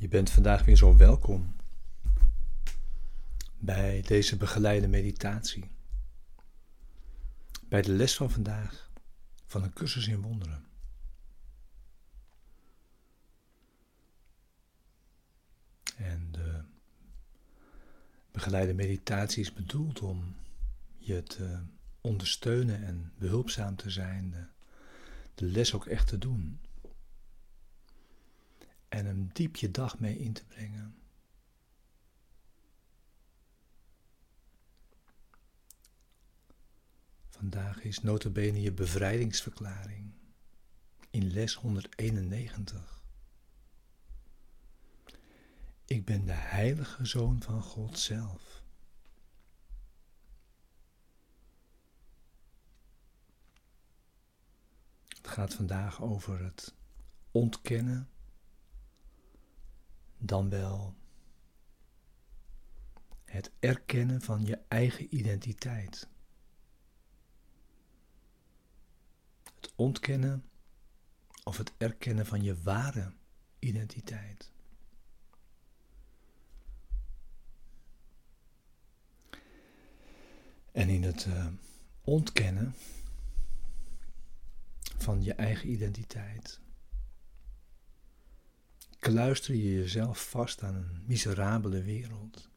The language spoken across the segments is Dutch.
Je bent vandaag weer zo welkom bij deze begeleide meditatie. Bij de les van vandaag van een cursus in wonderen. En de begeleide meditatie is bedoeld om je te ondersteunen en behulpzaam te zijn, de, de les ook echt te doen en een diep je dag mee in te brengen. Vandaag is notabene je bevrijdingsverklaring in les 191. Ik ben de heilige zoon van God zelf. Het gaat vandaag over het ontkennen dan wel het erkennen van je eigen identiteit. Het ontkennen of het erkennen van je ware identiteit. En in het uh, ontkennen van je eigen identiteit kluister je jezelf vast aan een miserabele wereld.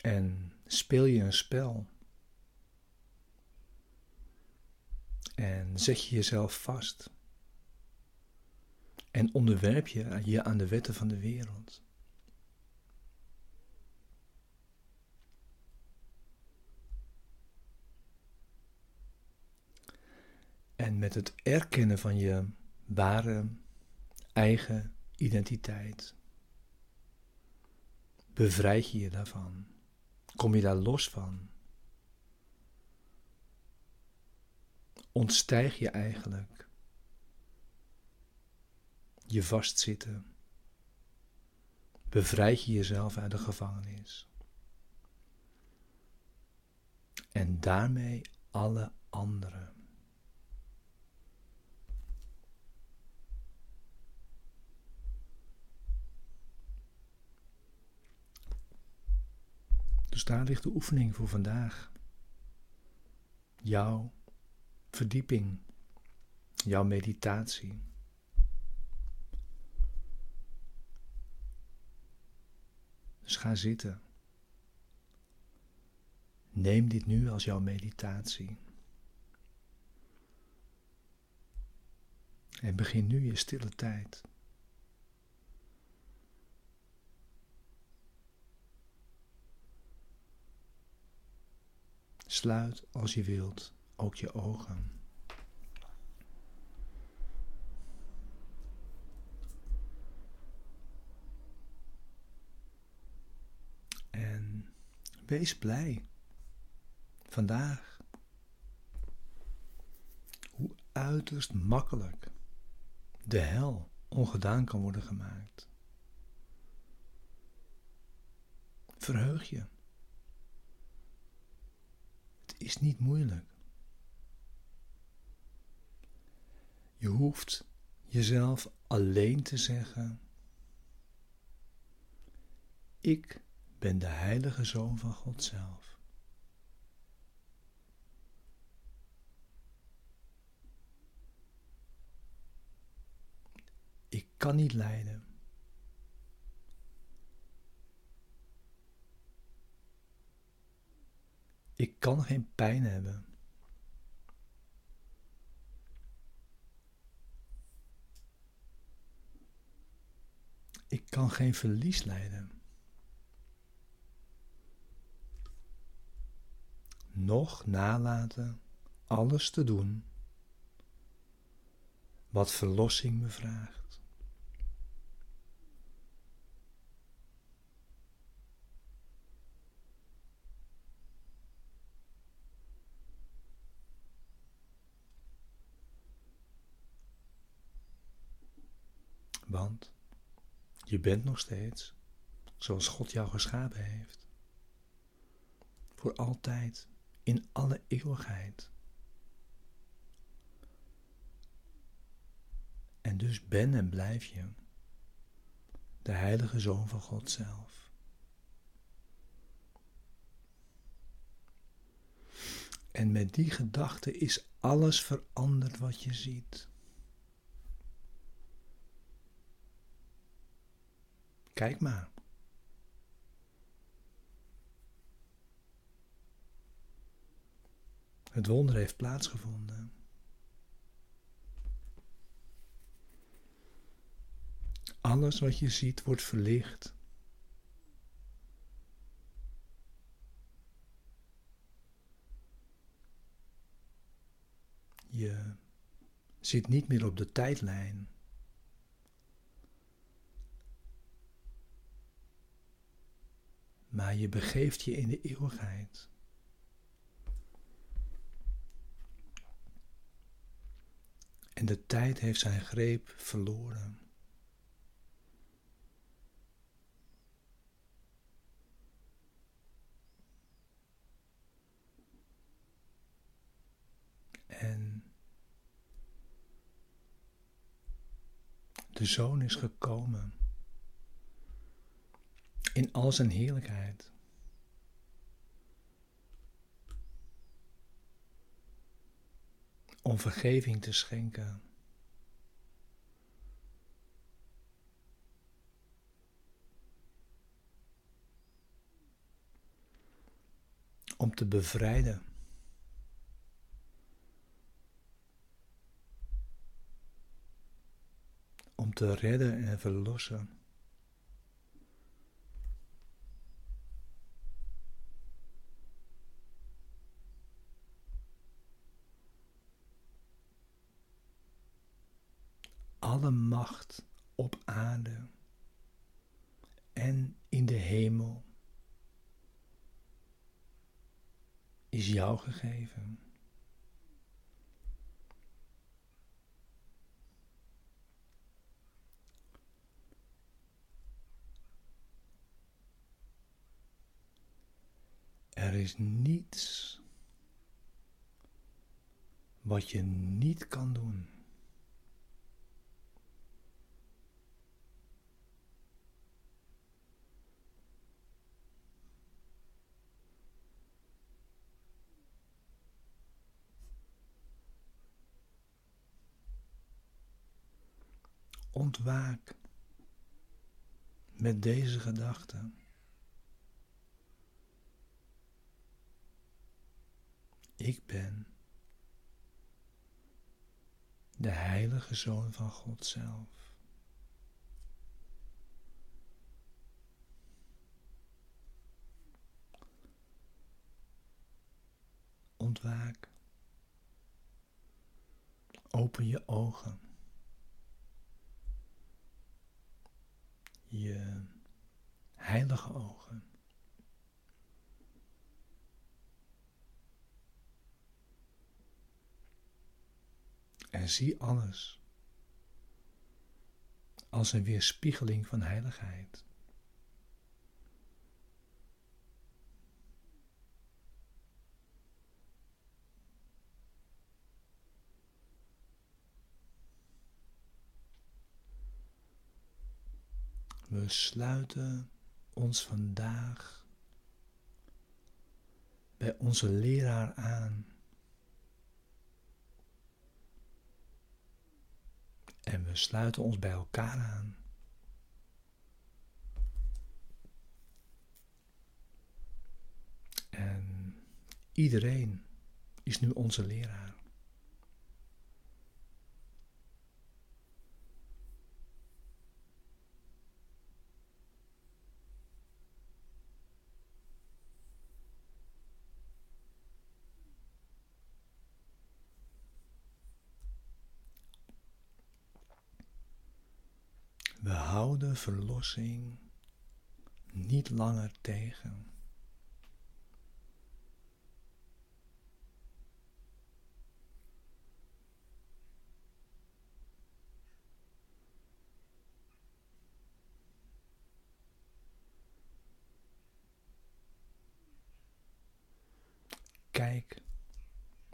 En speel je een spel. En zet je jezelf vast. En onderwerp je je aan de wetten van de wereld. En met het erkennen van je ware eigen identiteit. Bevrijd je je daarvan? Kom je daar los van? Ontstijg je eigenlijk je vastzitten? Bevrijd je jezelf uit de gevangenis? En daarmee alle anderen. Dus daar ligt de oefening voor vandaag. Jouw verdieping, jouw meditatie. Dus ga zitten. Neem dit nu als jouw meditatie. En begin nu je stille tijd. Sluit als je wilt ook je ogen. En wees blij vandaag hoe uiterst makkelijk de hel ongedaan kan worden gemaakt. Verheug je is niet moeilijk. Je hoeft jezelf alleen te zeggen: Ik ben de heilige zoon van God zelf. Ik kan niet lijden. Ik kan geen pijn hebben. Ik kan geen verlies lijden. Nog nalaten alles te doen wat verlossing me vraagt. Want je bent nog steeds zoals God jou geschapen heeft. Voor altijd, in alle eeuwigheid. En dus ben en blijf je de heilige Zoon van God zelf. En met die gedachte is alles veranderd wat je ziet. Kijk maar. Het wonder heeft plaatsgevonden. Alles wat je ziet wordt verlicht. Je zit niet meer op de tijdlijn. Maar je begeeft je in de eeuwigheid. En de tijd heeft zijn greep verloren. En de zoon is gekomen in al zijn heerlijkheid. Om vergeving te schenken. Om te bevrijden. Om te redden en verlossen. Alle macht op aarde en in de hemel is jou gegeven. Er is niets wat je niet kan doen. Ontwaak met deze gedachte. Ik ben de heilige Zoon van God zelf. Ontwaak. Open je ogen. Je heilige ogen. En zie alles als een weerspiegeling van heiligheid. We sluiten ons vandaag bij onze leraar aan. En we sluiten ons bij elkaar aan. En iedereen is nu onze leraar. We houden verlossing niet langer tegen. Kijk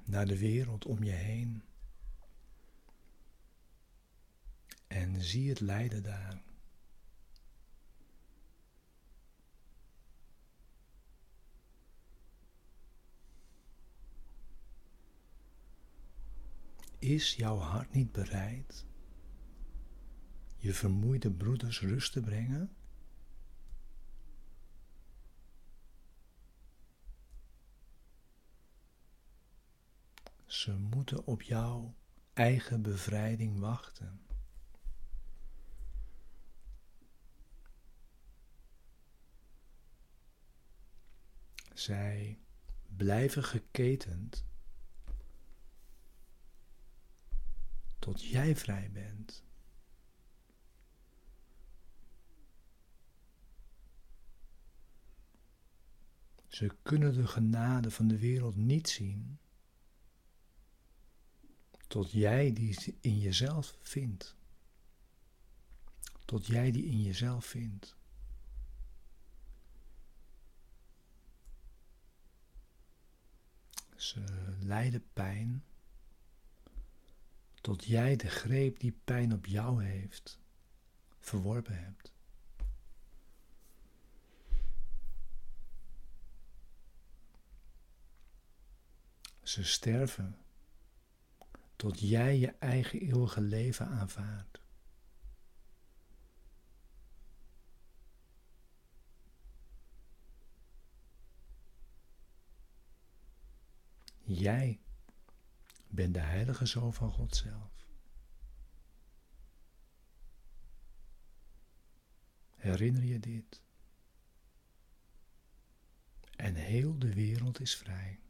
naar de wereld om je heen. en zie het lijden daar. Is jouw hart niet bereid je vermoeide broeders rust te brengen? Ze moeten op jouw eigen bevrijding wachten. Zij blijven geketend tot jij vrij bent. Ze kunnen de genade van de wereld niet zien tot jij die in jezelf vindt. Tot jij die in jezelf vindt. Ze lijden pijn tot jij de greep die pijn op jou heeft verworpen hebt. Ze sterven tot jij je eigen eeuwige leven aanvaardt. Jij bent de heilige zoon van God zelf. Herinner je dit? En heel de wereld is vrij.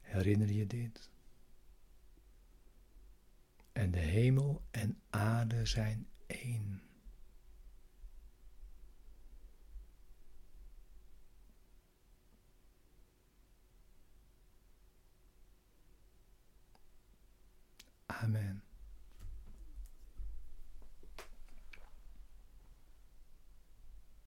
Herinner je dit? En de hemel en aarde zijn één. Amen.